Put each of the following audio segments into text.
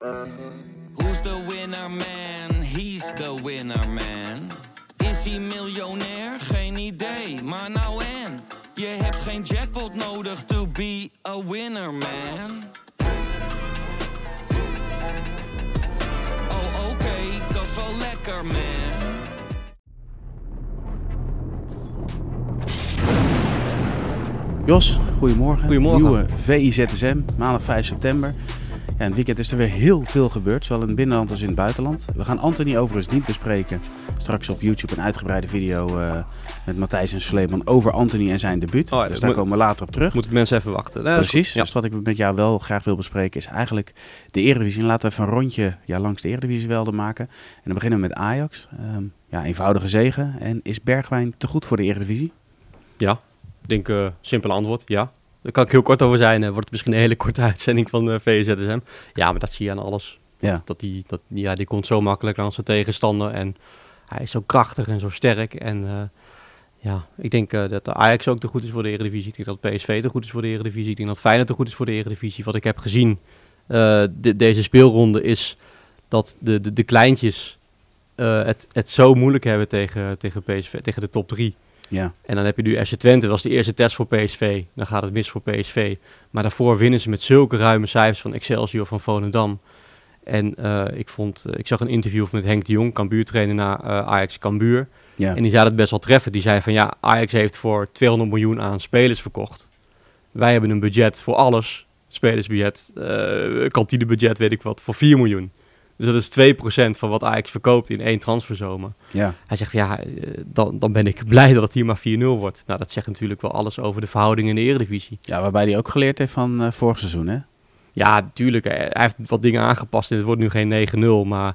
Who's the winner man? He's the winner man. Is hij miljonair? Geen idee, maar nou en. Je hebt geen jackpot nodig to be a winner man. Oh oké, dat is wel lekker man. Jos, goedemorgen. Goedemorgen. Nieuwe VIZSM, maandag 5 september. Ja, in het weekend is er weer heel veel gebeurd, zowel in het binnenland als in het buitenland. We gaan Anthony overigens niet bespreken. Straks op YouTube een uitgebreide video eh, met Matthijs en Sleeman over Anthony en zijn debuut. Oh ja, dus daar moet- komen we later op terug. Moet ik mensen even wachten. Precies, goed. dus wat ik met jou wel graag wil bespreken is eigenlijk de Eredivisie. En laten we even een rondje ja, langs de Eredivisievelden maken. En dan beginnen we met Ajax. Ehm, ja, eenvoudige zegen. En is Bergwijn te goed voor de Eredivisie? Ja, ik denk eh simpel antwoord, ja. Daar kan ik heel kort over zijn. eh, wordt het misschien een hele korte uitzending van de VZSM. Ja, maar dat zie je aan alles. Ja. Dat, dat die, dat, ja, die komt zo makkelijk langs zijn tegenstander. En hij is zo krachtig en zo sterk. En eh, ja, ik denk eh, dat de Ajax ook te goed is voor de Eredivisie. Ik denk dat PSV te goed is voor de Eredivisie. Ik denk dat Feyenoord te goed is voor de Eredivisie. Wat ik heb gezien eh, de- deze speelronde is dat de, de, de kleintjes eh, het, het zo moeilijk hebben tegen, tegen PSV, tegen de top drie. Ja, En dan heb je nu FC Twente, dat was de eerste test voor PSV. Dan gaat het mis voor PSV. Maar daarvoor winnen ze met zulke ruime cijfers van Excelsior, van Volendam. En eh, ik, vond, eh, ik zag een interview met Henk de Jong, Cambuur-trainer na eh, Ajax Cambuur. ja. En die zei dat best wel treffend. Die zei van ja, Ajax heeft voor 200 miljoen aan spelers verkocht. Wij hebben een budget voor alles. Spelersbudget, kantinebudget, weet ik wat, voor 4 miljoen. Dus dat is 2% van wat Ajax verkoopt in één transferzomer. ja. Hij zegt van ja, eh, dan, dan ben ik blij dat het hier maar 4-0 wordt. Nou, dat zegt natuurlijk wel alles over de verhoudingen in de Eredivisie. Ja, waarbij hij ook geleerd heeft van eh, vorig seizoen, hè? Ja, natuurlijk, eh, hij heeft wat dingen aangepast en het wordt nu geen 9-0. Maar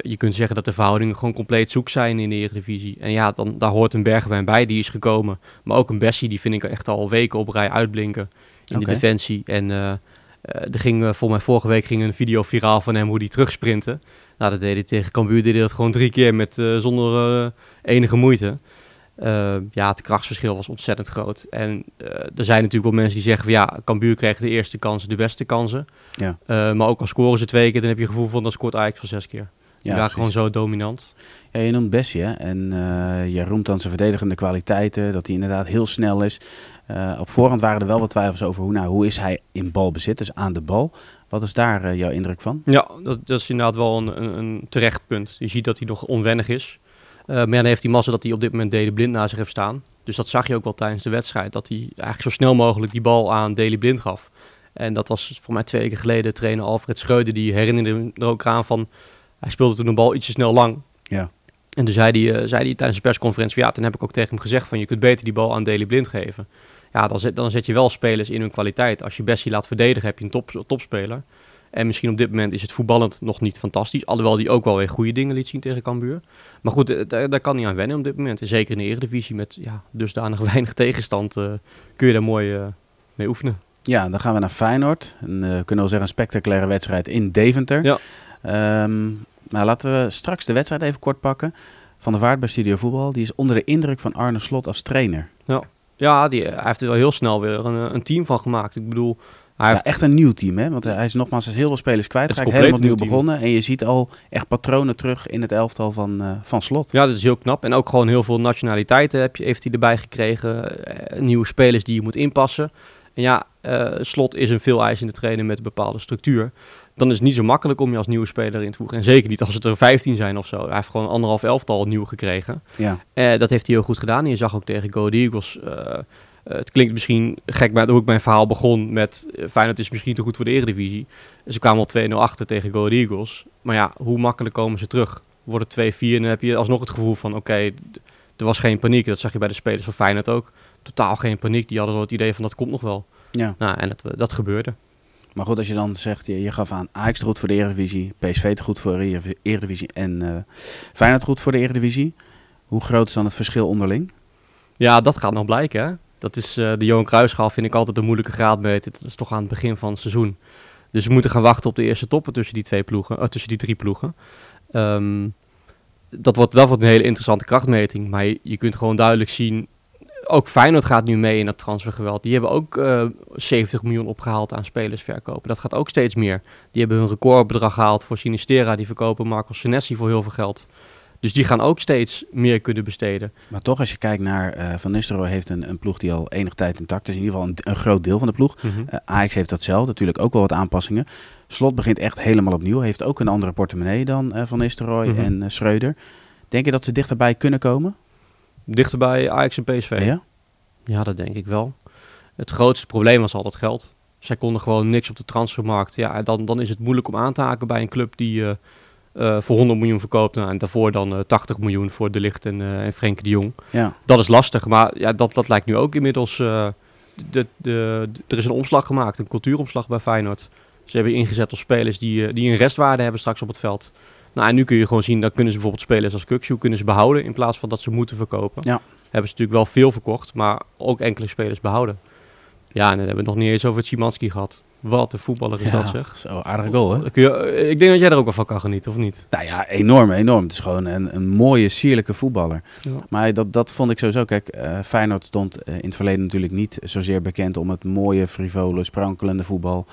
je kunt zeggen dat de verhoudingen gewoon compleet zoek zijn in de Eredivisie. En ja, dan, daar hoort een Bergwijn bij, die is gekomen. Maar ook een Bessie, die vind ik echt al weken op rij uitblinken in de defensie. En er ging, eh, volgens mij vorige week ging een video viraal van hem hoe hij terugsprintte. Nou, dat deed hij tegen Cambuur, deed hij dat gewoon drie keer met, eh, zonder eh, enige moeite. Eh, ja, het krachtsverschil was ontzettend groot. En eh, er zijn natuurlijk wel mensen die zeggen van ja, Cambuur kreeg de eerste kansen, de beste kansen. Ja. Eh, maar ook al scoren ze twee keer, dan heb je het gevoel van dan scoort Ajax van zes keer. Die waren precies. gewoon zo dominant. Ja, je noemt Bessie, hè? En eh, je roemt dan zijn verdedigende kwaliteiten, dat hij inderdaad heel snel is. Eh, op voorhand waren er wel wat twijfels over hoe, nou, hoe is hij in balbezit, dus aan de bal. Wat is daar eh, jouw indruk van? Ja, dat, dat is inderdaad wel een, een, een terecht punt. Je ziet dat hij nog onwennig is. Maar ja, dan heeft hij massa dat hij op dit moment Deli Blind naast zich heeft staan. Dus dat zag je ook wel tijdens de wedstrijd. Dat hij eigenlijk zo snel mogelijk die bal aan Deli Blind gaf. En dat was voor mij twee weken geleden trainer Alfred Schreuder. Die herinnerde er ook aan van... Hij speelde toen de bal ietsje snel lang. Ja. En toen zei hij, eh, zei hij tijdens de persconferentie... Ja, toen heb ik ook tegen hem gezegd van... Je kunt beter die bal aan Deli Blind geven. Ja, dan zet, dan zet je wel spelers in hun kwaliteit. Als je Bessie laat verdedigen, heb je een top, topspeler. En misschien op dit moment is het voetballend nog niet fantastisch. Alhoewel die ook wel weer goede dingen liet zien tegen Cambuur. Maar goed, eh, daar, daar kan hij aan wennen op dit moment. En zeker in de Eredivisie met ja, dusdanig weinig tegenstand eh, kun je daar mooi mee oefenen. Ja, dan gaan we naar Feyenoord. Een, eh, we kunnen wel zeggen een spectaculaire wedstrijd in Deventer. Ja. Ehm, nou, laten we straks de wedstrijd even kort pakken. Van de Vaart bij Studio Voetbal. Die is onder de indruk van Arne Slot als trainer. Ja, die, hij heeft er wel heel snel weer een, eh, een team van gemaakt. Ik bedoel, hij Ja, heeft echt een nieuw team, hè? Want hij is nogmaals hij is heel veel spelers Het is kwijtgeraakt. compleet Helemaal nieuw team. begonnen. En je ziet al echt patronen terug in het elftal van, eh, van Slot. Ja, dat is heel knap. En ook gewoon heel veel nationaliteiten heb je, heeft hij erbij gekregen. Eh, nieuwe spelers die je moet inpassen. En ja, eh, Slot is een veel eisende trainer met een bepaalde structuur. Dan is het niet zo makkelijk om je als nieuwe speler in te voegen. En zeker niet als het er 15 zijn of zo. Hij heeft gewoon anderhalf elftal nieuw gekregen. Ja, Eh, dat heeft hij heel goed gedaan. En je zag ook tegen Go Eagles... eh, eh, het klinkt misschien gek, maar hoe ik mijn verhaal begon met... Feyenoord is misschien te goed voor de Eredivisie. Ze kwamen al 2-0 achter tegen Go Eagles. Maar ja, hoe makkelijk komen ze terug? Wordt het 2-4 en dan heb je alsnog het gevoel van... Oké, er was geen paniek. Dat zag je bij de spelers van Feyenoord ook. Totaal geen paniek. Die hadden wel het idee van dat komt nog wel. ja. Nou, en dat, dat gebeurde. Maar goed, als je dan zegt, je, je gaf aan Ajax goed voor de Eredivisie, PSV te goed voor de Erediv- Eredivisie en eh Feyenoord goed voor de Eredivisie. Hoe groot is dan het verschil onderling? Ja, dat gaat nog blijken. Hè? Dat is eh, de Johan Cruijffschaal vind ik altijd een moeilijke graadmeter. Dat is toch aan het begin van het seizoen. Dus we moeten gaan wachten op de eerste toppen tussen die twee ploegen, eh, tussen die drie ploegen. Ehm, dat, wordt, dat wordt een hele interessante krachtmeting. Maar je kunt gewoon duidelijk zien ook Feyenoord gaat nu mee in dat transfergeweld. Die hebben ook eh 70 miljoen opgehaald aan spelers verkopen. Dat gaat ook steeds meer. Die hebben hun recordbedrag gehaald voor Sinistera. Die verkopen Marco Senesi voor heel veel geld. Dus die gaan ook steeds meer kunnen besteden. Maar toch, als je kijkt naar eh, Van Nistelrooy heeft een, een ploeg die al enige tijd intact is. In ieder geval een, een groot deel van de ploeg. Eh, Ajax heeft datzelfde, natuurlijk ook wel wat aanpassingen. Slot begint echt helemaal opnieuw. Heeft ook een andere portemonnee dan eh, Van Nistelrooy Mhm. en eh, Schreuder. Denk je dat ze dichterbij kunnen komen? Dichter bij Ajax en PSV. Ja? Ja, dat denk ik wel. Het grootste probleem was altijd geld. Zij konden gewoon niks op de transfermarkt. Ja, dan, dan is het moeilijk om aan te haken bij een club die eh, eh, voor 100 miljoen verkoopt. Nou, en daarvoor dan eh, 80 miljoen voor De Ligt en, eh en Frenkie de Jong. Ja. Dat is lastig, maar ja, dat, dat lijkt nu ook inmiddels... eh, de, de, de- er is een omslag gemaakt, een cultuuromslag bij Feyenoord. Ze hebben ingezet op spelers die, eh, die een restwaarde hebben straks op het veld. Nou, en nu kun je gewoon zien, dan kunnen ze bijvoorbeeld spelers als Kukshoe kunnen ze behouden in plaats van dat ze moeten verkopen. Ja. Hebben ze natuurlijk wel veel verkocht, maar ook enkele spelers behouden. Ja, en dan hebben we het nog niet eens over het Szymanski gehad. Wat een voetballer is dat zeg. Zo, aardige goal hè? Eh, ik denk dat jij er ook wel van kan genieten, of niet? Nou ja, enorm, enorm. Het is gewoon een, een mooie, sierlijke voetballer. Ja. Maar dat, dat vond ik sowieso. Kijk, eh, Feyenoord stond eh, in het verleden natuurlijk niet zozeer bekend om het mooie, frivole, sprankelende voetbal.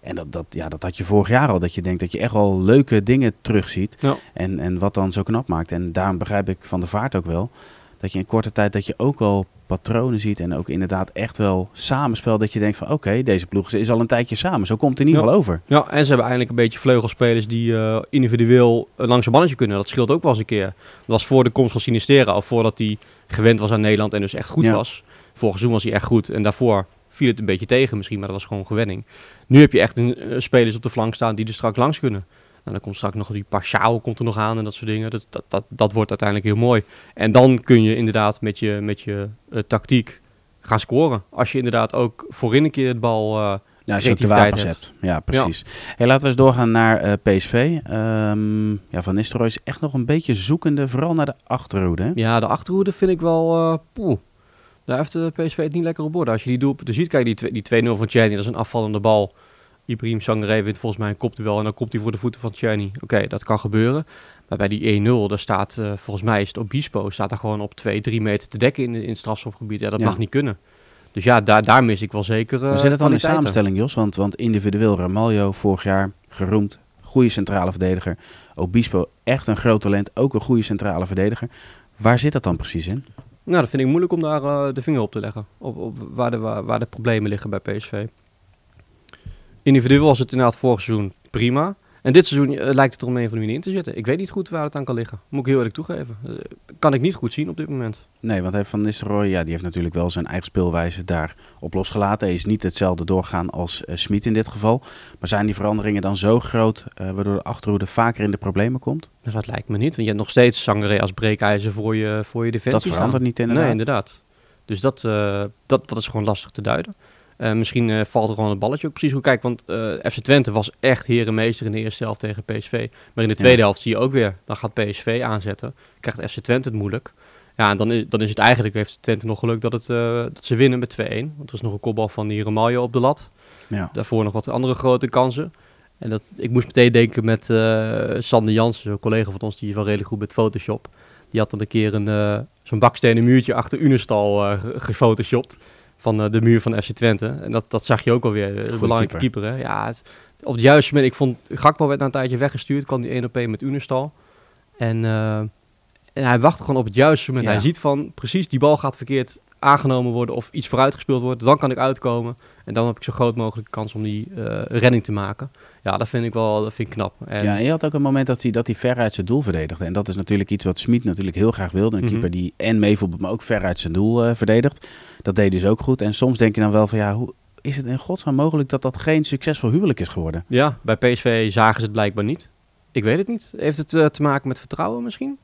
En dat, dat, ja, dat had je vorig jaar al. Dat je denkt dat je echt wel leuke dingen terugziet. Ja. En, en wat dan zo knap maakt. En daarom begrijp ik van de vaart ook wel. Dat je in korte tijd dat je ook wel patronen ziet. En ook inderdaad echt wel samenspel. Dat je denkt van oké, deze ploeg is al een tijdje samen. Zo komt het in ieder Ja. geval over. Ja, en ze hebben eindelijk een beetje vleugelspelers die eh, individueel langs een balletje kunnen. Dat scheelt ook wel eens een keer. Dat was voor de komst van Sinistera, of voordat hij gewend was aan Nederland en dus echt goed Ja. was. Vorig seizoen was hij echt goed en daarvoor viel het een beetje tegen misschien, maar dat was gewoon gewenning. Nu heb je echt een, eh, spelers op de flank staan die er straks langs kunnen. Nou, dan komt straks nog die Pashao komt er nog aan en dat soort dingen. Dat, dat, dat, dat wordt uiteindelijk heel mooi. En dan kun je inderdaad met je, met je eh, tactiek gaan scoren. Als je inderdaad ook voorin een keer het bal... eh, Ja, als je de wapens hebt. hebt. Ja, precies. Hey, laten we eens doorgaan naar PSV. Ehm, ja, Van Nistelrooy is echt nog een beetje zoekende, vooral naar de achterhoede. Hè? Ja, de achterhoede vind ik wel... poeh. Daar heeft de PSV het niet lekker op orde. Als je die doelpunten ziet, kijk, die, twee- die 2-0 van Tjerni, dat is een afvallende bal. Ibrahim Sangaré wint volgens mij een kopduel en dan komt hij voor de voeten van Tjerni. Oké, dat kan gebeuren. Maar bij die 1-0, daar staat, eh, volgens mij is het Obispo, staat er gewoon op 2, 3 meter te dekken in, in het strafschopgebied. Ja, dat Ja. mag niet kunnen. Dus ja, daar, daar mis ik wel zeker. Maar eh, zit het dan in samenstelling, Jos? Want, want individueel Ramaljo vorig jaar geroemd, goede centrale verdediger. Obispo echt een groot talent, ook een goede centrale verdediger. Waar zit dat dan precies in? Nou, dat vind ik moeilijk om daar eh, de vinger op te leggen. Op, op waar, de, waar, de problemen liggen bij PSV. Individueel was het inderdaad vorig seizoen prima. En dit seizoen eh, lijkt het er om een van de manier in te zitten. Ik weet niet goed waar het aan kan liggen. Moet ik heel eerlijk toegeven. Eh, kan ik niet goed zien op dit moment. Nee, want hij Van Nistelrooy, ja, die heeft natuurlijk wel zijn eigen speelwijze daar op losgelaten. Hij is niet hetzelfde doorgaan als eh, Smit in dit geval. Maar zijn die veranderingen dan zo groot, waardoor de achterhoede vaker in de problemen komt? Nou, dat lijkt me niet. Want je hebt nog steeds Sangaré als breekijzer voor je, voor je defensie Dat verandert staan. niet inderdaad. Nee, inderdaad. Dus dat, dat, dat is gewoon lastig te duiden. Eh, misschien eh, valt er gewoon het balletje ook precies goed. Kijk, want eh, FC Twente was echt herenmeester in de eerste helft tegen PSV. Maar in de tweede Ja. helft zie je ook weer, dan gaat PSV aanzetten. Krijgt FC Twente het moeilijk. Ja, en dan is, dan is het eigenlijk, heeft Twente nog geluk dat, het, dat ze winnen met 2-1. Want er was nog een kopbal van die Romaglio op de lat. Ja. Daarvoor nog wat andere grote kansen. En dat, ik moest meteen denken met Sander Jansen, een collega van ons, die is wel redelijk goed met Photoshop. Die had dan een keer een, zo'n bakstenen muurtje achter Unestal ge- gefotoshopt. Van eh, de muur van FC Twente. En dat, dat zag je ook alweer. Een Goeie belangrijke keeper. hè? Ja, het- op het juiste moment. Ik vond, Gakpo werd na een tijdje weggestuurd. kwam die 1 op 1 met Unestal. En, eh, en hij wacht gewoon op het juiste moment. Ja. Hij ziet van, precies, die bal gaat verkeerd aangenomen worden of iets vooruitgespeeld wordt. Dan kan ik uitkomen. En dan heb ik zo groot mogelijke kans om die eh, redding te maken. Ja, dat vind ik wel dat vind ik knap. En, Ja, en je had ook een moment dat hij, dat hij ver uit zijn doel verdedigde. En dat is natuurlijk iets wat Smit natuurlijk heel graag wilde. Een Mhm. keeper die en meevoetbalt, maar ook ver uit zijn doel eh, verdedigt. Dat deed dus ook goed. En soms denk je dan wel van ja, hoe is het in godsnaam mogelijk dat dat geen succesvol huwelijk is geworden? Ja, bij PSV zagen ze het blijkbaar niet. Ik weet het niet. Heeft het eh, te maken met vertrouwen misschien?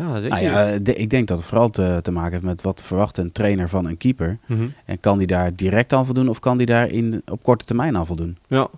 Ja, dat weet Nou ja, de- ik denk dat het vooral te, te maken heeft met wat verwacht een trainer van een keeper. Mhm. En kan die daar direct aan voldoen of kan die daar in, op korte termijn aan voldoen? Ja.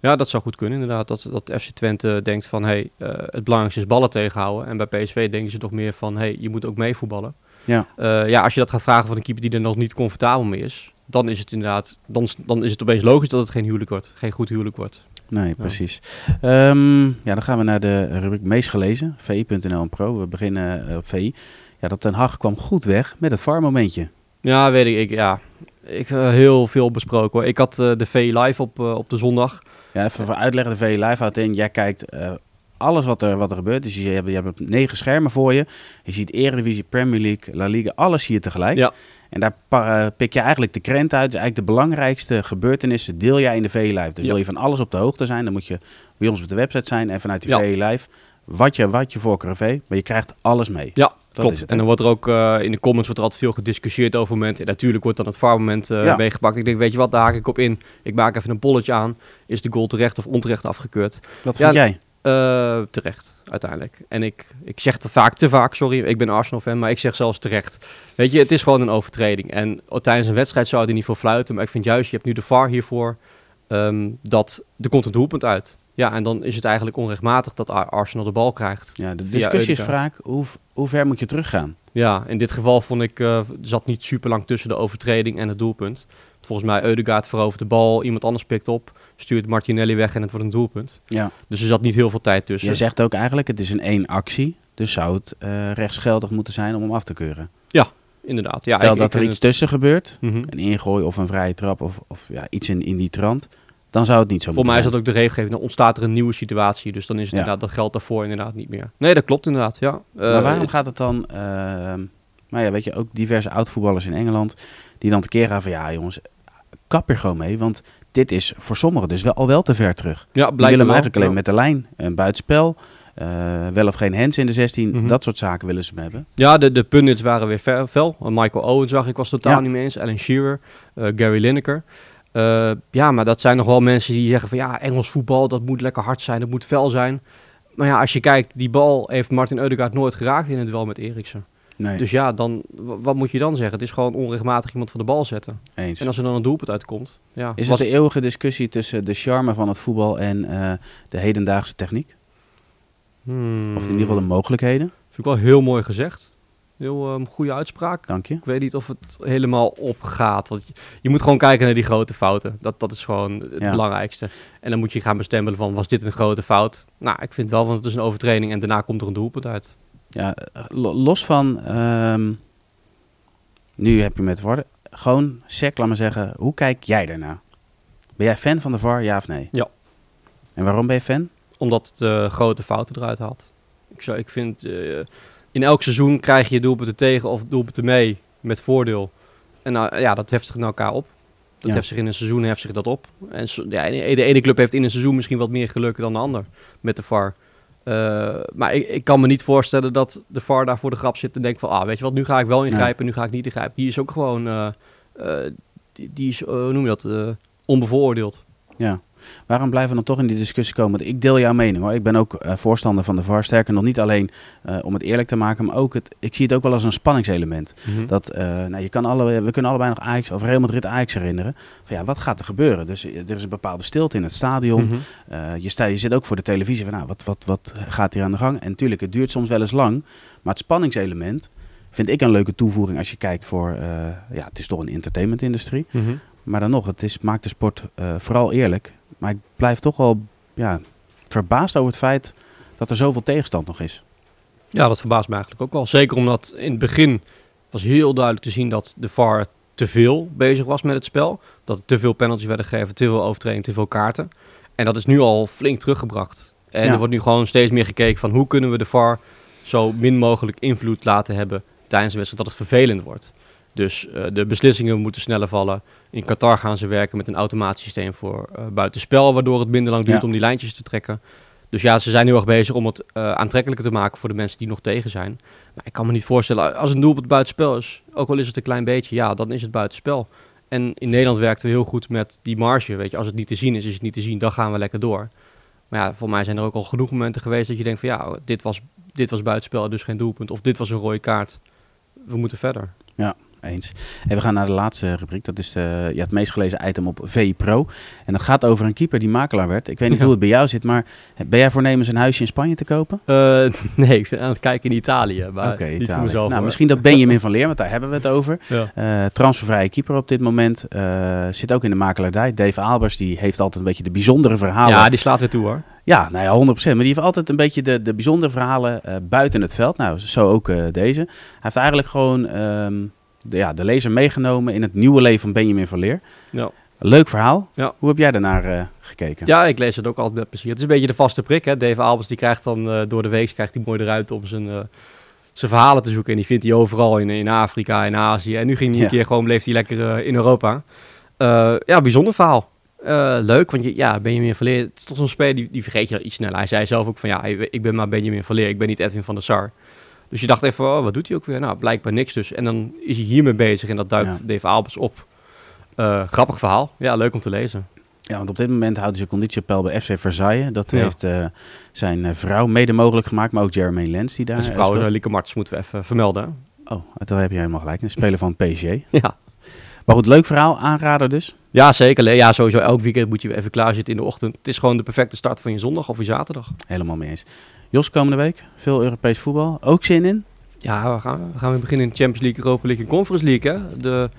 ja, dat zou goed kunnen inderdaad. Dat, dat FC Twente denkt van, hey, eh, het belangrijkste is ballen tegenhouden. En bij PSV denken ze toch meer van, hey, je moet ook meevoetballen. Ja. Eh, ja, als je dat gaat vragen van een keeper die er nog niet comfortabel mee is, dan is het inderdaad, dan, dan is het opeens logisch dat het geen huwelijk wordt, geen goed huwelijk wordt. Nee, precies. Ehm, ja, dan gaan we naar de rubriek meest gelezen. VI.nl en Pro. We beginnen eh, op VI. Ja, dat Ten Hag kwam goed weg met het VAR-momentje. Ja, weet ik. ik ja, ik heb heel veel besproken hoor. Ik had eh, de VI Live op, eh, op de zondag. Ja, even voor uitleggen, de VE Live houdt in, jij kijkt eh, alles wat er, wat er gebeurt. Dus je hebt, je hebt negen schermen voor je. Je ziet Eredivisie, Premier League, La Liga, alles zie je tegelijk. Ja. En daar eh, pik je eigenlijk de krent uit. Dus eigenlijk de belangrijkste gebeurtenissen deel jij in de VE Live. Dus Ja. wil je van alles op de hoogte zijn, dan moet je bij ons op de website zijn. En vanuit die Ja. VE Live, wat je, wat je voorkeur heeft, maar je krijgt alles mee. Ja, Dat klopt. is het, en dan wordt er ook eh, in de comments wordt er altijd veel gediscussieerd over momenten. En natuurlijk wordt dan het VAR-moment eh, Ja. meegepakt. Ik denk, weet je wat, daar haak ik op in. Ik maak even een bolletje aan. Is de goal terecht of onterecht afgekeurd? Wat Ja, vind jij? Eh, terecht, uiteindelijk. En ik, ik zeg te vaak, te vaak, sorry, ik ben Arsenal-fan, maar ik zeg zelfs terecht. Weet je, het is gewoon een overtreding. En tijdens een wedstrijd zou je er niet voor fluiten, maar ik vind juist, je hebt nu de VAR hiervoor, ehm, dat er komt een doelpunt uit. Ja, en dan is het eigenlijk onrechtmatig dat Ar- Arsenal de bal krijgt. Ja, de discussie is vaak, hoe, hoe ver moet je teruggaan? Ja, in dit geval vond ik, eh zat niet super lang tussen de overtreding en het doelpunt. Volgens mij, Eudegaard verovert de bal, iemand anders pikt op, stuurt Martinelli weg en het wordt een doelpunt. Ja. Dus er zat niet heel veel tijd tussen. Je zegt ook eigenlijk, het is een één actie. Dus zou het eh, rechtsgeldig moeten zijn om hem af te keuren. Inderdaad. Ja, Stel ik- dat ik er iets tussen gebeurt, Mhm. een ingooi of een vrije trap of, of ja, iets in, in die trant, dan zou het niet zo Voor mij is moeten dat ook de regelgeving. Dan ontstaat er een nieuwe situatie. Dus dan is het Ja. inderdaad, dat geldt daarvoor inderdaad niet meer. Nee, dat klopt inderdaad. Ja. Maar Eh, waarom gaat het dan, ehm nou ja, weet je, ook diverse oud-voetballers in Engeland, die dan tekeer gaan van, ja jongens, kap er gewoon mee, want dit is voor sommigen dus wel, al wel te ver terug. Ja, Die willen hem wel. eigenlijk alleen met de lijn, een buitenspel, eh, wel of geen hands in de 16, Mhm. dat soort zaken willen ze hem hebben. Ja, de, de pundits waren weer fel. fel. Michael Owen zag ik was totaal Ja. niet mee eens. Alan Shearer, eh, Gary Lineker. Eh, ja, maar dat zijn nog wel mensen die zeggen van ja, Engels voetbal, dat moet lekker hard zijn, dat moet fel zijn. Maar ja, als je kijkt, die bal heeft Martin Eudegaard nooit geraakt in het duel met Eriksen. Nee, Dus ja, dan, wat moet je dan zeggen? Het is gewoon onregelmatig iemand van de bal zetten. eens. En als er dan een doelpunt uitkomt, ja. Is was- het de eeuwige discussie tussen de charme van het voetbal en eh, de hedendaagse techniek? Hmm. Of in ieder geval de mogelijkheden? Vind ik wel heel mooi gezegd. Heel ehm, goede uitspraak. Dank je. Ik weet niet of het helemaal opgaat. Want je, je moet gewoon kijken naar die grote fouten. Dat, dat is gewoon het Ja. belangrijkste. En dan moet je gaan bestempelen van, was dit een grote fout? Nou, ik vind wel, want het is een overtreding en daarna komt er een doelpunt uit. Ja, lo- los van. ehm, nu heb je met woorden. Gewoon, sec, laat maar zeggen. Hoe kijk jij daarna? Ben jij fan van de VAR, ja of nee? Ja. En waarom ben je fan? Omdat het eh, grote fouten eruit haalt. Ik, zou, ik vind, eh, in elk seizoen krijg je doelpunten tegen of doelpunten mee met voordeel. En nou, ja, dat heft zich naar elkaar op. Dat Ja. heft zich in een seizoen heft zich dat op. En ja, de ene club heeft in een seizoen misschien wat meer geluk dan de ander met de VAR. Eh, maar ik, ik kan me niet voorstellen dat de VAR daar voor de grap zit en denkt van... Ah, weet je wat, nu ga ik wel ingrijpen, nu ga ik niet ingrijpen. Die is ook gewoon... eh, eh, die, die is, hoe noem je dat, onbevooroordeeld. Ja. Waarom blijven we dan toch in die discussie komen? Want Ik deel jouw mening hoor. Ik ben ook eh, voorstander van de VAR. Sterker nog niet alleen eh, om het eerlijk te maken, maar ook het, ik zie het ook wel als een spanningselement. Dat, eh, nou, je kan alle, we kunnen allebei nog Ajax of Real Madrid Ajax herinneren. Van ja, wat gaat er gebeuren? Dus er is een bepaalde stilte in het stadion. Mhm. Je, sta, je zit ook voor de televisie van, nou, wat, wat, wat gaat hier aan de gang? En natuurlijk, het duurt soms wel eens lang. Maar het spanningselement vind ik een leuke toevoeging als je kijkt voor, ja, het is toch een entertainmentindustrie. Mhm. Maar dan nog, het is, maakt de sport eh, vooral eerlijk. Maar ik blijf toch wel ja, verbaasd over het feit dat er zoveel tegenstand nog is. Ja, dat verbaast me eigenlijk ook wel. Zeker omdat in het begin was heel duidelijk te zien dat de VAR te veel bezig was met het spel. Dat er te veel penalties werden gegeven, te veel overtredingen, te veel kaarten. En dat is nu al flink teruggebracht. En Ja. er wordt nu gewoon steeds meer gekeken van hoe kunnen we de VAR zo min mogelijk invloed laten hebben tijdens de wedstrijd dat het vervelend wordt. Dus eh, de beslissingen moeten sneller vallen. In Qatar gaan ze werken met een automatisch systeem voor eh, buitenspel, waardoor het minder lang duurt Ja. om die lijntjes te trekken. Dus ja, ze zijn heel erg bezig om het eh, aantrekkelijker te maken voor de mensen die nog tegen zijn. Maar ik kan me niet voorstellen, als een doelpunt buitenspel is, ook al is het een klein beetje, ja, dan is het buitenspel. En in Nederland werkten we heel goed met die marge, weet je. Als het niet te zien is, is het niet te zien, dan gaan we lekker door. Maar ja, voor mij zijn er ook al genoeg momenten geweest dat je denkt van ja, dit was, dit was buitenspel, dus geen doelpunt. Of dit was een rode kaart. We moeten verder. Eens. En we gaan naar de laatste rubriek. Dat is eh, ja, het meest gelezen item op VI Pro. En dat gaat over een keeper die makelaar werd. Ik weet niet Ja. hoe het bij jou zit, maar ben jij voornemens een huisje in Spanje te kopen? Eh, nee, ik ben aan het kijken in Italië, maar Oké, niet Italië. voor mezelf. Nou, hoor. misschien dat Benjamin van Leer, want daar hebben we het over. Ja. Eh transfervrije keeper op dit moment. Eh, zit ook in de makelaardij. Dave Albers die heeft altijd een beetje de bijzondere verhalen. ja, die slaat weer toe hoor. Ja, nou ja, 100%. Maar die heeft altijd een beetje de, de bijzondere verhalen eh, buiten het veld. Nou, zo ook eh, deze. Hij heeft eigenlijk gewoon ehm, de, ja, de lezer meegenomen in het nieuwe leven van Benjamin van Leer. Ja. Leuk verhaal. Ja. Hoe heb jij daarnaar eh, gekeken? Ja, ik lees het ook altijd met plezier. Het is een beetje de vaste prik. Hè? Dave Albers die krijgt dan eh, door de week krijgt hij mooi de ruimte om zijn, eh, zijn verhalen te zoeken. En die vindt hij overal in, in Afrika, in Azië. En nu ging hij een keer gewoon, bleef hij lekker in Europa. Ja, bijzonder verhaal. Leuk, want je, ja, Benjamin Verleer, het is toch zo'n speler, die, die vergeet je iets sneller. Hij zei zelf ook van, ja, ik ben maar Benjamin Verleer, ik ben niet Edwin van der Sar. Dus je dacht even, oh, wat doet hij ook weer? Nou, blijkbaar niks dus. En dan is hij hiermee bezig en dat duikt Ja. Dave Albers op. Eh, grappig verhaal. Ja, leuk om te lezen. Ja, want op dit moment houdt hij zijn conditieappel bij FC Versailles. Dat Ja. heeft eh, zijn eh, vrouw mede mogelijk gemaakt, maar ook Jermaine Lens die daar En zijn vrouw, Lieke Martens, moeten we even vermelden. Oh, daar heb je helemaal gelijk. Een speler van PSG. Ja. Maar goed, leuk verhaal. Aanrader dus. Ja, zeker. Ja, sowieso elk weekend moet je even klaarzitten in de ochtend. Het is gewoon de perfecte start van je zondag of je zaterdag. Helemaal mee eens. Jos, komende week veel Europees voetbal. Ook zin in? Ja, we gaan, we gaan weer beginnen in de Champions League, Europa League en Conference League. Hè? De,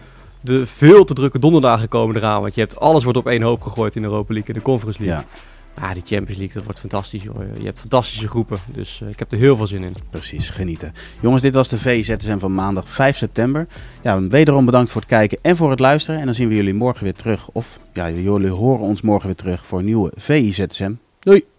de veel te drukke donderdagen komen eraan. Want je hebt alles wordt op één hoop gegooid in de Europa League en de Conference League. Ja, Ja, die Champions League, dat wordt fantastisch. Joh. Je hebt fantastische groepen. Dus eh, ik heb er heel veel zin in. precies. Genieten. Jongens, dit was de VZSM van maandag 5 september. Ja, wederom bedankt voor het kijken en voor het luisteren. En dan zien we jullie morgen weer terug. Of ja, jullie horen ons morgen weer terug voor een nieuwe VIZSM. Doei!